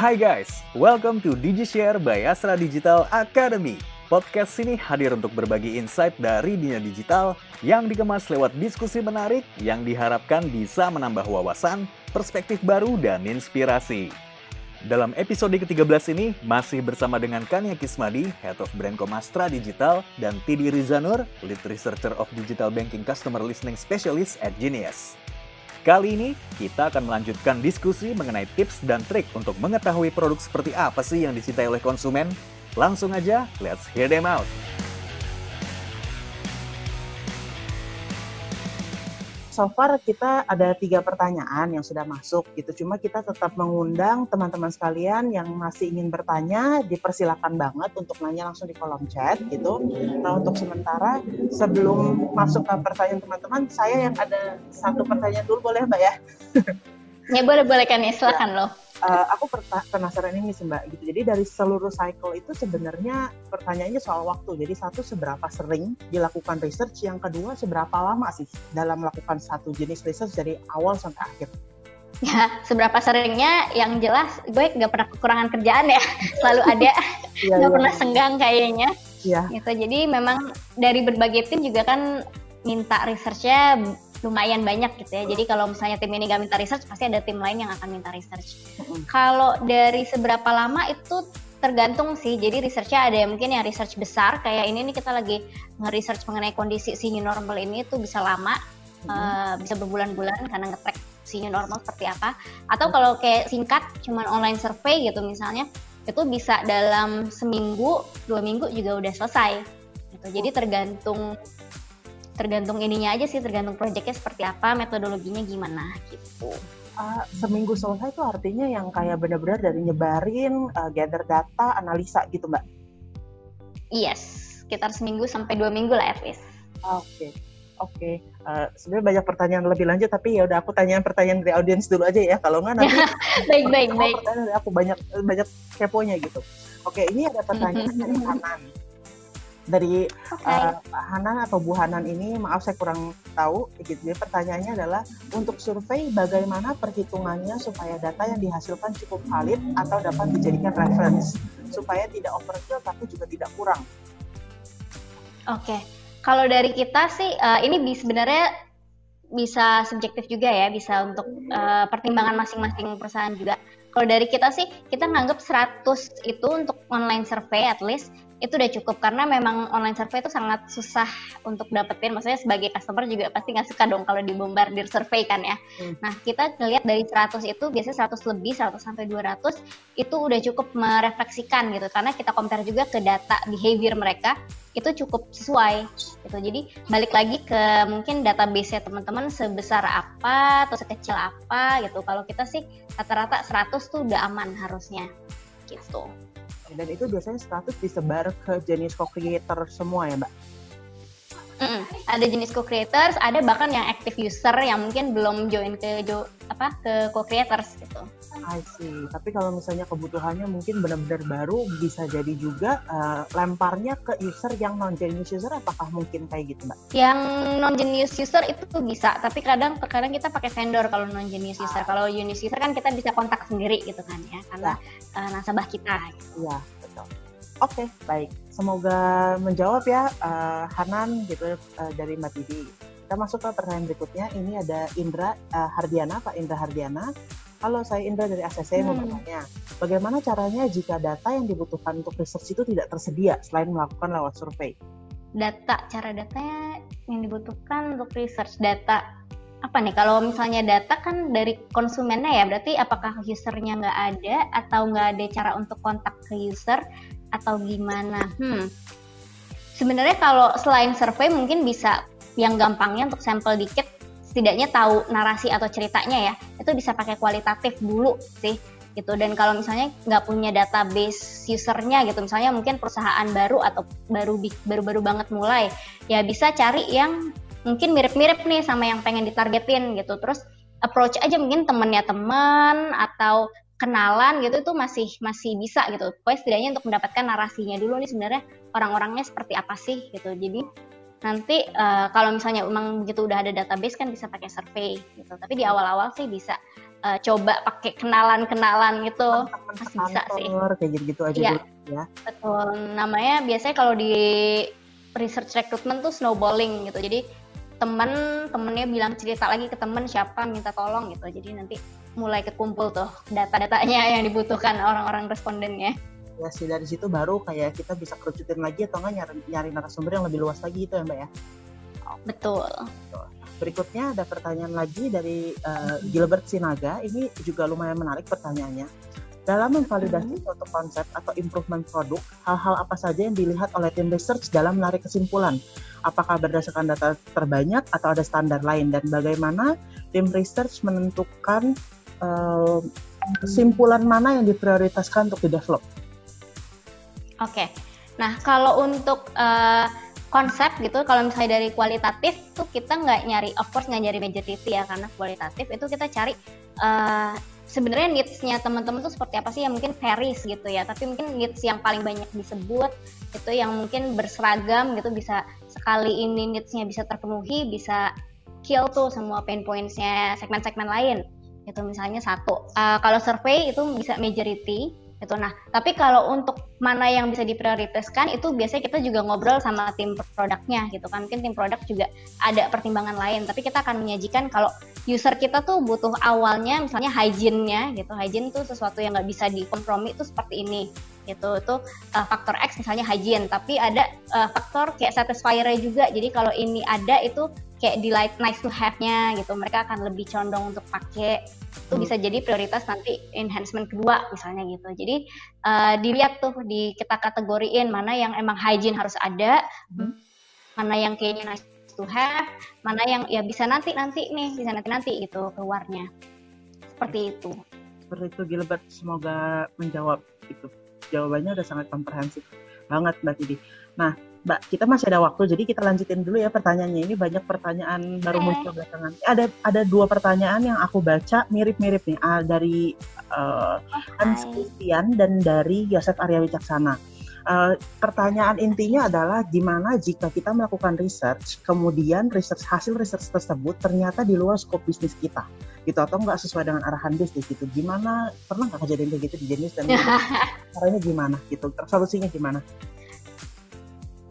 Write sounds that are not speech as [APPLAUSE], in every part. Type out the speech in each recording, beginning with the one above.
Hai guys, welcome to DigiShare by Astra Digital Academy. Podcast ini hadir untuk berbagi insight dari dunia digital yang dikemas lewat diskusi menarik yang diharapkan bisa menambah wawasan, perspektif baru, dan inspirasi. Dalam episode ke-13 ini, masih bersama dengan Kania Kismadi, Head of Brand Astra Digital, dan Tidi Rizanur, Lead Researcher of Digital Banking Customer Listening Specialist at Genius. Kali ini kita akan melanjutkan diskusi mengenai tips dan trik untuk mengetahui produk seperti apa sih yang dicintai oleh konsumen. Langsung aja, let's hear them out. So far kita ada tiga pertanyaan yang sudah masuk gitu. Cuma kita tetap mengundang teman-teman sekalian yang masih ingin bertanya, dipersilakan banget untuk nanya langsung di kolom chat gitu. Nah untuk sementara sebelum masuk ke pertanyaan teman-teman, saya yang ada satu pertanyaan dulu boleh mbak ya? ya boleh boleh kan ya silakan ya. loh uh, aku penasaran ini sih mbak gitu. Jadi dari seluruh cycle itu sebenarnya pertanyaannya soal waktu. Jadi satu seberapa sering dilakukan research? Yang kedua seberapa lama sih dalam melakukan satu jenis research dari awal sampai akhir? Ya seberapa seringnya? Yang jelas gue nggak pernah kekurangan kerjaan ya. [LAUGHS] Selalu ada. Iya, nggak ya, pernah senggang kayaknya. Ya. gitu. Jadi memang dari berbagai tim juga kan minta researchnya lumayan banyak gitu ya. Jadi kalau misalnya tim ini gak minta research, pasti ada tim lain yang akan minta research. Kalau dari seberapa lama itu tergantung sih. Jadi researchnya ada yang mungkin yang research besar, kayak ini nih kita lagi nge-research mengenai kondisi si new normal ini itu bisa lama, mm-hmm. uh, bisa berbulan-bulan karena nge-track si new normal seperti apa. Atau kalau kayak singkat, cuman online survey gitu misalnya, itu bisa dalam seminggu, dua minggu juga udah selesai. Gitu. Jadi tergantung tergantung ininya aja sih tergantung proyeknya seperti apa metodologinya gimana gitu uh, seminggu selesai itu artinya yang kayak benar-benar dari nyebarin uh, gather data analisa gitu mbak yes sekitar seminggu sampai dua minggu lah at least oke okay. Oke, okay. uh, sebenarnya banyak pertanyaan lebih lanjut, tapi ya udah aku tanya pertanyaan dari audiens dulu aja ya. Kalau nggak nanti [LAUGHS] baik baik baik. Pertanyaan dari aku banyak banyak keponya gitu. Oke, ini ada pertanyaan dari Hanan dari okay. uh, eh, Hanan atau Bu Hanan ini maaf saya kurang tahu gitu. Jadi pertanyaannya adalah untuk survei bagaimana perhitungannya supaya data yang dihasilkan cukup valid atau dapat dijadikan reference supaya tidak overkill tapi juga tidak kurang. Oke. Okay. Kalau dari kita sih uh, ini sebenarnya bisa subjektif juga ya, bisa untuk uh, pertimbangan masing-masing perusahaan juga. Kalau dari kita sih, kita nganggap 100 itu untuk online survey at least itu udah cukup karena memang online survey itu sangat susah untuk dapetin. Maksudnya sebagai customer juga pasti nggak suka dong kalau dibombardir survei kan ya. Hmm. nah kita ngelihat dari 100 itu biasanya 100 lebih 100 sampai 200 itu udah cukup merefleksikan gitu. Karena kita compare juga ke data behavior mereka itu cukup sesuai gitu. Jadi balik lagi ke mungkin database teman-teman sebesar apa atau sekecil apa gitu. Kalau kita sih rata-rata 100 tuh udah aman harusnya gitu dan itu biasanya status disebar ke jenis co-creator semua ya mbak? Mm, ada jenis co-creators, ada bahkan yang active user yang mungkin belum join ke jo, apa ke co-creators gitu. I see. Tapi kalau misalnya kebutuhannya mungkin benar-benar baru, bisa jadi juga uh, lemparnya ke user yang non genius user, apakah mungkin kayak gitu, mbak? Yang non genius user itu bisa, tapi kadang terkadang kita pakai vendor kalau non genius user. Ah. Kalau genius user kan kita bisa kontak sendiri gitu kan ya, karena ya. uh, nasabah kita. Iya, betul. Oke, okay, baik. Semoga menjawab ya uh, Hanan gitu uh, dari Mbak Didi. Kita masuk ke pertanyaan berikutnya. Ini ada Indra uh, Hardiana, Pak Indra Hardiana. Halo, saya Indra dari ACC hmm. mau bertanya, bagaimana caranya jika data yang dibutuhkan untuk research itu tidak tersedia selain melakukan lewat survei? Data, cara datanya yang dibutuhkan untuk research data apa nih kalau misalnya data kan dari konsumennya ya berarti apakah usernya nggak ada atau nggak ada cara untuk kontak ke user atau gimana? Hmm. Sebenarnya kalau selain survei mungkin bisa yang gampangnya untuk sampel dikit setidaknya tahu narasi atau ceritanya ya itu bisa pakai kualitatif dulu sih gitu dan kalau misalnya nggak punya database usernya gitu misalnya mungkin perusahaan baru atau baru baru-baru banget mulai ya bisa cari yang mungkin mirip-mirip nih sama yang pengen ditargetin gitu terus approach aja mungkin temennya teman atau kenalan gitu itu masih masih bisa gitu. Pokoknya setidaknya untuk mendapatkan narasinya dulu nih sebenarnya orang-orangnya seperti apa sih gitu. Jadi nanti uh, kalau misalnya memang begitu udah ada database kan bisa pakai survei gitu. Tapi di awal-awal sih bisa uh, coba pakai kenalan-kenalan gitu masih bisa sih. kayak gitu-gitu aja Iya. dulu ya. Betul. Namanya biasanya kalau di research recruitment tuh snowballing gitu. Jadi temen temennya bilang cerita lagi ke temen siapa minta tolong gitu. Jadi nanti mulai kekumpul tuh data-datanya yang dibutuhkan orang-orang respondennya. Sih dari situ baru kayak kita bisa kerucutin lagi atau enggak nyari, nyari narasumber yang lebih luas lagi gitu ya Mbak ya. Betul. Berikutnya ada pertanyaan lagi dari uh, Gilbert Sinaga. Ini juga lumayan menarik pertanyaannya. Dalam memvalidasi suatu konsep atau improvement produk, hal-hal apa saja yang dilihat oleh tim research dalam menarik kesimpulan? Apakah berdasarkan data terbanyak atau ada standar lain? Dan bagaimana tim research menentukan uh, kesimpulan mana yang diprioritaskan untuk di-develop? Oke. Nah, kalau untuk uh, konsep gitu, kalau misalnya dari kualitatif tuh kita nggak nyari, of course nggak nyari majority ya, karena kualitatif itu kita cari uh, sebenarnya needs-nya teman-teman tuh seperti apa sih yang mungkin varies gitu ya, tapi mungkin needs yang paling banyak disebut itu yang mungkin berseragam gitu bisa sekali ini needs-nya bisa terpenuhi, bisa kill tuh semua pain points-nya segmen-segmen lain. Itu misalnya satu. Uh, kalau survei itu bisa majority, itu nah tapi kalau untuk mana yang bisa diprioritaskan itu biasanya kita juga ngobrol sama tim produknya gitu kan. Mungkin tim produk juga ada pertimbangan lain tapi kita akan menyajikan kalau user kita tuh butuh awalnya misalnya hygiene-nya gitu. Hygiene itu sesuatu yang nggak bisa dikompromi itu seperti ini gitu. Itu uh, faktor X misalnya hygiene. Tapi ada uh, faktor kayak satisfier juga. Jadi kalau ini ada itu kayak like nice to have-nya gitu. Mereka akan lebih condong untuk pakai itu bisa jadi prioritas nanti enhancement kedua misalnya gitu. Jadi uh, dilihat tuh di kita kategoriin mana yang emang hygiene harus ada hmm. mana yang kayaknya nice to have mana yang ya bisa nanti nanti nih bisa nanti nanti gitu keluarnya. Seperti itu. Seperti itu Gilbert. Semoga menjawab itu. Jawabannya udah sangat komprehensif banget Mbak Tidi nah Mbak, kita masih ada waktu, jadi kita lanjutin dulu ya pertanyaannya. Ini banyak pertanyaan baru muncul belakangan. Ada ada dua pertanyaan yang aku baca mirip-mirip nih, uh, dari uh, Hans Christian dan dari Yosef Arya Wicaksana. Uh, pertanyaan intinya adalah gimana jika kita melakukan research, kemudian research hasil research tersebut ternyata di luar skop bisnis kita, gitu atau nggak sesuai dengan arahan bisnis gitu. Gimana pernah nggak kejadian kayak gitu di jenis dan [LAUGHS] caranya gimana gitu? Solusinya gimana?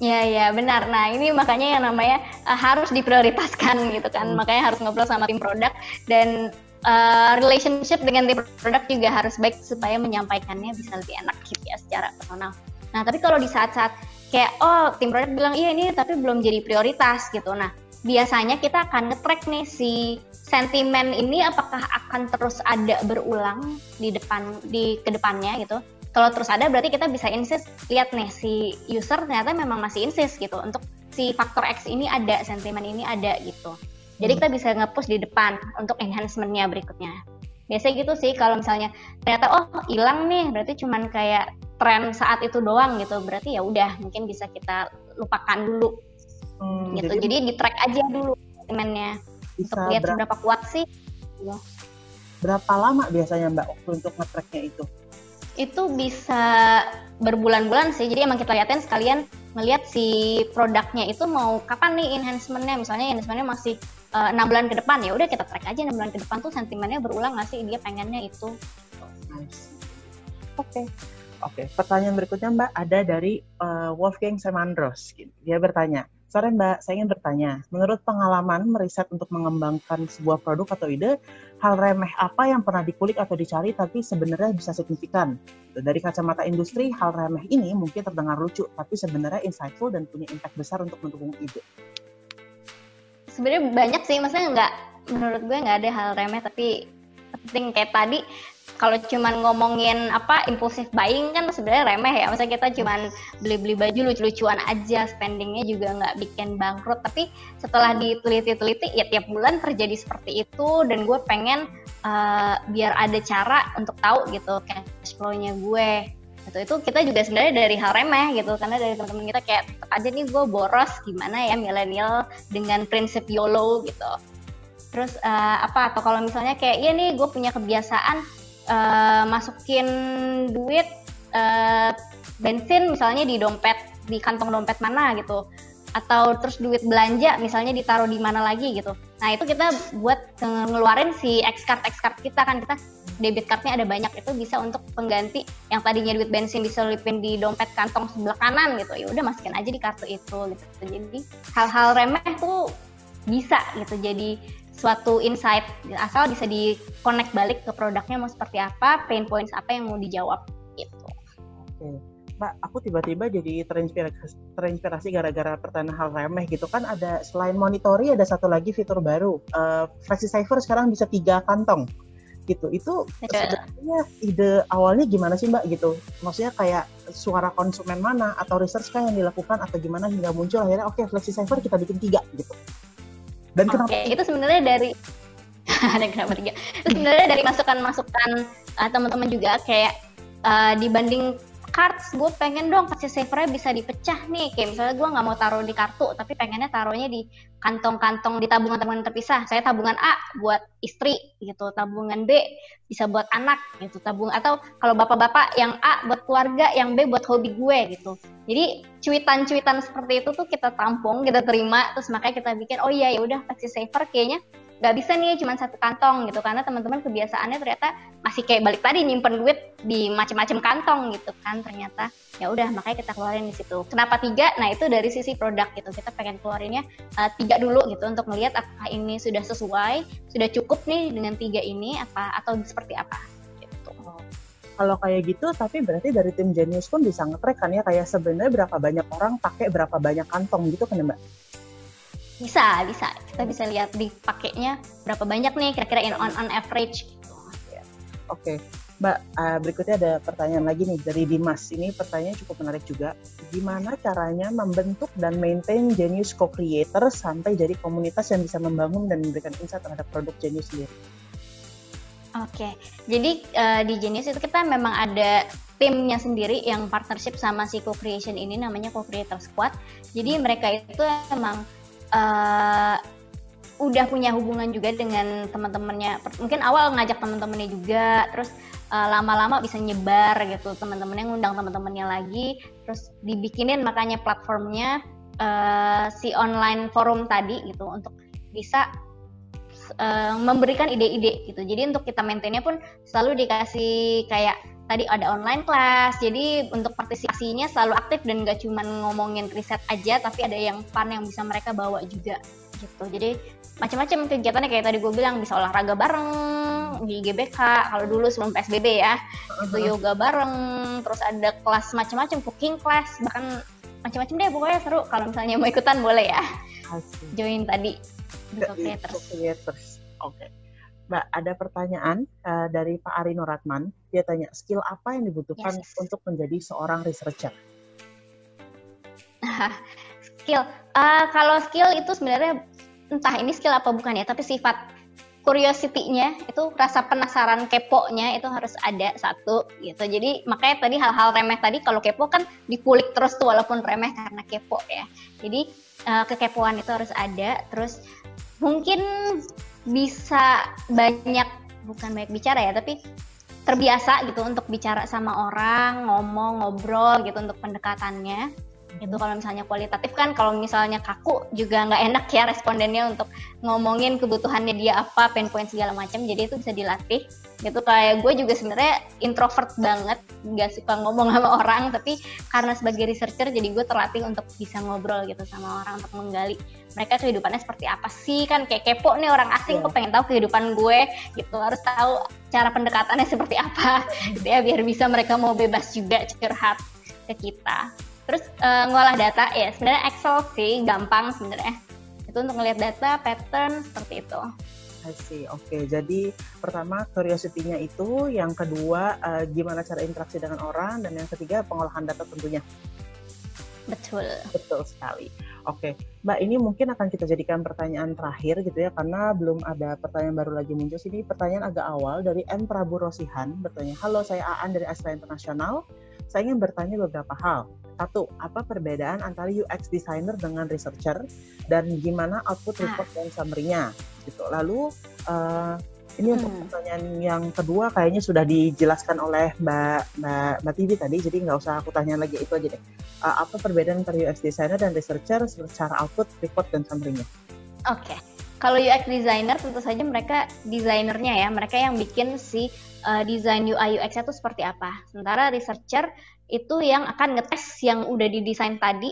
Ya ya benar. Nah ini makanya yang namanya uh, harus diprioritaskan [LAUGHS] gitu kan. Hmm. Makanya harus ngobrol sama tim produk dan uh, relationship dengan tim produk juga harus baik supaya menyampaikannya bisa lebih enak gitu ya secara personal. Nah tapi kalau di saat-saat kayak oh tim produk bilang iya ini tapi belum jadi prioritas gitu. Nah biasanya kita akan ngetrack nih si sentimen ini apakah akan terus ada berulang di depan di ke depannya gitu kalau terus ada berarti kita bisa insist lihat nih si user ternyata memang masih insist gitu untuk si faktor X ini ada sentimen ini ada gitu. Jadi kita bisa nge-push di depan untuk enhancementnya berikutnya. Biasanya gitu sih kalau misalnya ternyata oh hilang nih berarti cuman kayak tren saat itu doang gitu. Berarti ya udah mungkin bisa kita lupakan dulu. Hmm, gitu. jadi, jadi di track aja dulu sentimennya. Untuk lihat seberapa kuat sih. Berapa lama biasanya mbak waktu untuk nge-tracknya itu itu bisa berbulan-bulan sih. Jadi emang kita liatin sekalian ngelihat si produknya itu mau kapan nih enhancementnya. Misalnya enhancementnya masih eh, enam uh, bulan ke depan ya udah kita track aja enam bulan ke depan tuh sentimennya berulang nggak sih dia pengennya itu. Nice. Oke. Okay. Oke, okay. pertanyaan berikutnya Mbak ada dari uh, Wolfgang Semandros. Dia bertanya, Sore Mbak, saya ingin bertanya, menurut pengalaman meriset untuk mengembangkan sebuah produk atau ide, hal remeh apa yang pernah dikulik atau dicari tapi sebenarnya bisa signifikan? Dari kacamata industri, hal remeh ini mungkin terdengar lucu, tapi sebenarnya insightful dan punya impact besar untuk mendukung ide. Sebenarnya banyak sih, maksudnya nggak, menurut gue nggak ada hal remeh, tapi penting kayak tadi kalau cuman ngomongin apa impulsif buying kan sebenarnya remeh ya. Maksudnya kita cuman beli-beli baju lucu-lucuan aja, spendingnya juga nggak bikin bangkrut. Tapi setelah diteliti-teliti, ya tiap bulan terjadi seperti itu. Dan gue pengen uh, biar ada cara untuk tahu gitu cash flow-nya gue. Gitu. Itu kita juga sebenarnya dari hal remeh gitu. Karena dari teman-teman kita kayak tetap aja nih gue boros gimana ya milenial dengan prinsip YOLO gitu. Terus uh, apa atau kalau misalnya kayak iya nih gue punya kebiasaan uh, masukin duit uh, bensin misalnya di dompet di kantong dompet mana gitu atau terus duit belanja misalnya ditaruh di mana lagi gitu. Nah itu kita buat ngeluarin si X card X card kita kan kita debit cardnya ada banyak itu bisa untuk pengganti yang tadinya duit bensin diselipin di dompet kantong sebelah kanan gitu ya udah masukin aja di kartu itu gitu. Jadi hal-hal remeh tuh bisa gitu jadi suatu insight asal bisa di connect balik ke produknya mau seperti apa, pain points apa yang mau dijawab gitu. Oke. Mbak, aku tiba-tiba jadi terinspirasi, terinspirasi gara-gara pertanyaan hal remeh gitu. Kan ada selain monitori ada satu lagi fitur baru. Uh, Flexi Saver sekarang bisa tiga kantong gitu. Itu sebenarnya ide awalnya gimana sih mbak gitu? Maksudnya kayak suara konsumen mana atau research kan yang dilakukan atau gimana hingga muncul? Akhirnya oke okay, Flexi Saver kita bikin tiga gitu dan okay, kenapa? itu sebenarnya dari [LAUGHS] ada kenapa tiga? Itu sebenarnya dari masukan-masukan uh, teman-teman juga kayak uh, dibanding cards gue pengen dong kasih savernya bisa dipecah nih. Kayak misalnya gue nggak mau taruh di kartu tapi pengennya taruhnya di kantong-kantong di tabungan-tabungan terpisah. Saya tabungan A buat istri gitu tabungan B bisa buat anak gitu tabung atau kalau bapak-bapak yang A buat keluarga yang B buat hobi gue gitu. Jadi cuitan-cuitan seperti itu tuh kita tampung kita terima terus makanya kita bikin oh iya ya udah kasih saver kayaknya nggak bisa nih cuma satu kantong gitu. Karena teman-teman kebiasaannya ternyata masih kayak balik tadi nyimpen duit di macam-macam kantong gitu kan. Ternyata ya udah makanya kita keluarin di situ. Kenapa tiga? Nah itu dari sisi produk gitu. Kita pengen keluarinnya uh, tiga dulu gitu untuk melihat apakah ini sudah sesuai sudah cukup nih dengan tiga ini apa atau seperti apa gitu. Kalau kayak gitu tapi berarti dari tim Genius pun bisa ngetrack kan ya kayak sebenarnya berapa banyak orang pakai berapa banyak kantong gitu kan mbak bisa, bisa. Kita bisa lihat dipakainya berapa banyak nih kira-kira in on on average. Oke, okay. Mbak. Uh, berikutnya ada pertanyaan lagi nih dari Dimas. Ini pertanyaan cukup menarik juga. Gimana caranya membentuk dan maintain Genius Co-Creator sampai jadi komunitas yang bisa membangun dan memberikan insight terhadap produk Genius sendiri? Oke, okay. jadi uh, di Genius itu kita memang ada timnya sendiri yang partnership sama si co-creation ini namanya co-creator squad. Jadi mereka itu emang uh, udah punya hubungan juga dengan teman-temannya. Mungkin awal ngajak teman-temannya juga, terus uh, lama-lama bisa nyebar gitu teman-temannya ngundang teman-temannya lagi, terus dibikinin makanya platformnya uh, si online forum tadi gitu untuk bisa uh, memberikan ide-ide gitu. Jadi untuk kita maintainnya pun selalu dikasih kayak tadi ada online class. Jadi untuk partisipasinya selalu aktif dan gak cuma ngomongin riset aja tapi ada yang fun yang bisa mereka bawa juga gitu. Jadi macam-macam kegiatannya kayak tadi gue bilang bisa olahraga bareng di GBK kalau dulu sebelum PSBB ya itu yoga bareng terus ada kelas macam-macam cooking class bahkan macam-macam deh pokoknya seru. Kalau misalnya mau ikutan boleh ya. Asik. join tadi. Untuk creators oke. okay. Mbak, ada pertanyaan uh, dari Pak Ari Nuratman. Dia tanya, skill apa yang dibutuhkan yes. untuk menjadi seorang researcher? [LAUGHS] skill, uh, kalau skill itu sebenarnya entah ini skill apa bukan ya, tapi sifat curiosity-nya itu rasa penasaran kepo-nya itu harus ada satu gitu. Jadi makanya tadi hal-hal remeh tadi kalau kepo kan dikulik terus tuh walaupun remeh karena kepo ya. Jadi uh, kekepoan itu harus ada. Terus mungkin bisa banyak bukan banyak bicara ya tapi terbiasa gitu untuk bicara sama orang ngomong ngobrol gitu untuk pendekatannya itu kalau misalnya kualitatif kan kalau misalnya kaku juga nggak enak ya respondennya untuk ngomongin kebutuhannya dia apa pain point segala macam. Jadi itu bisa dilatih. Gitu kayak gue juga sebenarnya introvert banget. Nggak suka ngomong sama [LAUGHS] orang tapi karena sebagai researcher jadi gue terlatih untuk bisa ngobrol gitu sama orang untuk menggali mereka kehidupannya seperti apa sih. Kan kayak kepo nih orang asing yeah. kok pengen tahu kehidupan gue gitu. Harus tahu cara pendekatannya [LAUGHS] seperti apa. Gitu ya biar bisa mereka mau bebas juga curhat ke kita Terus uh, ngolah data ya sebenarnya Excel sih gampang sebenarnya. Itu untuk ngelihat data, pattern seperti itu. I see. Oke, okay. jadi pertama curiosity-nya itu, yang kedua uh, gimana cara interaksi dengan orang, dan yang ketiga pengolahan data tentunya. Betul. Betul sekali. Oke, Mbak, ini mungkin akan kita jadikan pertanyaan terakhir gitu ya, karena belum ada pertanyaan baru lagi muncul. Ini pertanyaan agak awal dari M. Prabu Rosihan bertanya, Halo, saya Aan dari Astra Internasional. Saya ingin bertanya beberapa hal. Satu, apa perbedaan antara UX designer dengan researcher dan gimana output ah. report dan summary-nya gitu. Lalu uh, Ini untuk Hmm. pertanyaan yang kedua kayaknya sudah dijelaskan oleh Mbak Mbak Mbak Tivi tadi, jadi nggak usah aku tanya lagi itu aja deh. Uh, apa perbedaan antara UX designer dan researcher secara output, report dan summary-nya? Oke. Kalau UX designer tentu saja mereka desainernya ya, mereka yang bikin si uh, desain UI UX itu seperti apa. Sementara researcher itu yang akan ngetes yang udah didesain tadi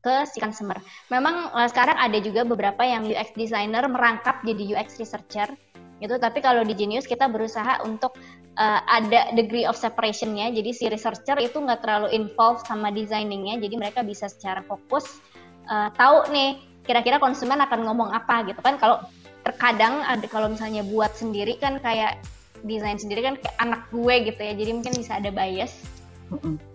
ke si customer. Memang uh, sekarang ada juga beberapa yang UX designer merangkap jadi UX researcher gitu, tapi kalau di Genius kita berusaha untuk uh, ada degree of separation-nya. Jadi si researcher itu nggak terlalu involved sama designing-nya, jadi mereka bisa secara fokus uh, tahu nih kira-kira konsumen akan ngomong apa gitu kan kalau terkadang ada kalau misalnya buat sendiri kan kayak desain sendiri kan kayak anak gue gitu ya jadi mungkin bisa ada bias.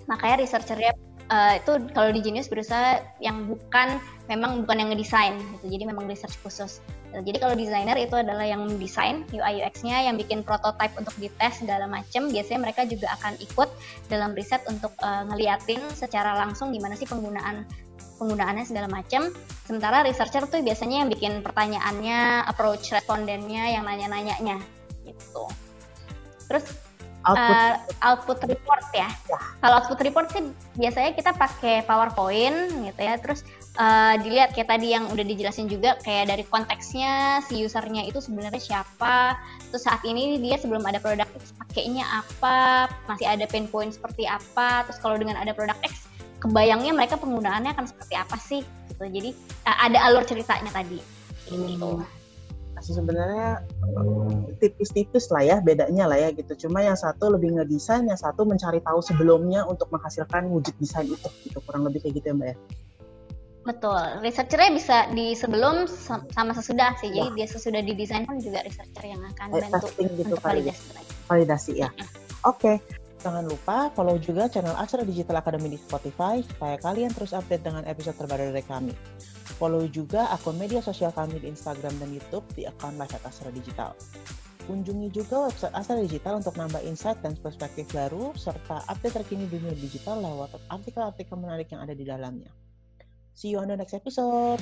Makanya researchernya uh, itu kalau di Genius berusaha yang bukan memang bukan yang ngedesain gitu jadi memang research khusus jadi kalau desainer itu adalah yang mendesain UI UX-nya yang bikin prototype untuk dites segala macam biasanya mereka juga akan ikut dalam riset untuk uh, ngeliatin secara langsung gimana sih penggunaan penggunaannya segala macam. Sementara researcher tuh biasanya yang bikin pertanyaannya, approach respondennya, yang nanya-nanyanya gitu. Terus Output uh, output report ya. Ya. Kalau output report sih biasanya kita pakai PowerPoint gitu ya. Terus uh, dilihat kayak tadi yang udah dijelasin juga kayak dari konteksnya si usernya itu sebenarnya siapa. Terus saat ini dia sebelum ada produk X pakainya apa, masih ada pain point seperti apa. Terus kalau dengan ada produk X kebayangnya mereka penggunaannya akan seperti apa sih gitu. Jadi uh, ada alur ceritanya tadi. Gitu. Masih sebenarnya tipis-tipis lah ya bedanya lah ya gitu. Cuma yang satu lebih ngedesain, yang satu mencari tahu sebelumnya untuk menghasilkan wujud desain itu gitu. Kurang lebih kayak gitu ya Mbak ya. Betul, researchernya bisa di sebelum sam- sama sesudah sih. Jadi Ya. dia sesudah didesain pun juga researcher yang akan Kayak bantu testing gitu untuk ya. validasi. Validasi ya. Oke. Jangan lupa follow juga channel Astra Digital Academy di Spotify supaya kalian terus update dengan episode terbaru dari kami. Follow juga akun media sosial kami di Instagram dan YouTube di akun at Astra Digital. Kunjungi juga website Astra Digital untuk nambah insight dan perspektif baru serta update terkini dunia digital lewat artikel-artikel menarik yang ada di dalamnya. See you on the next episode.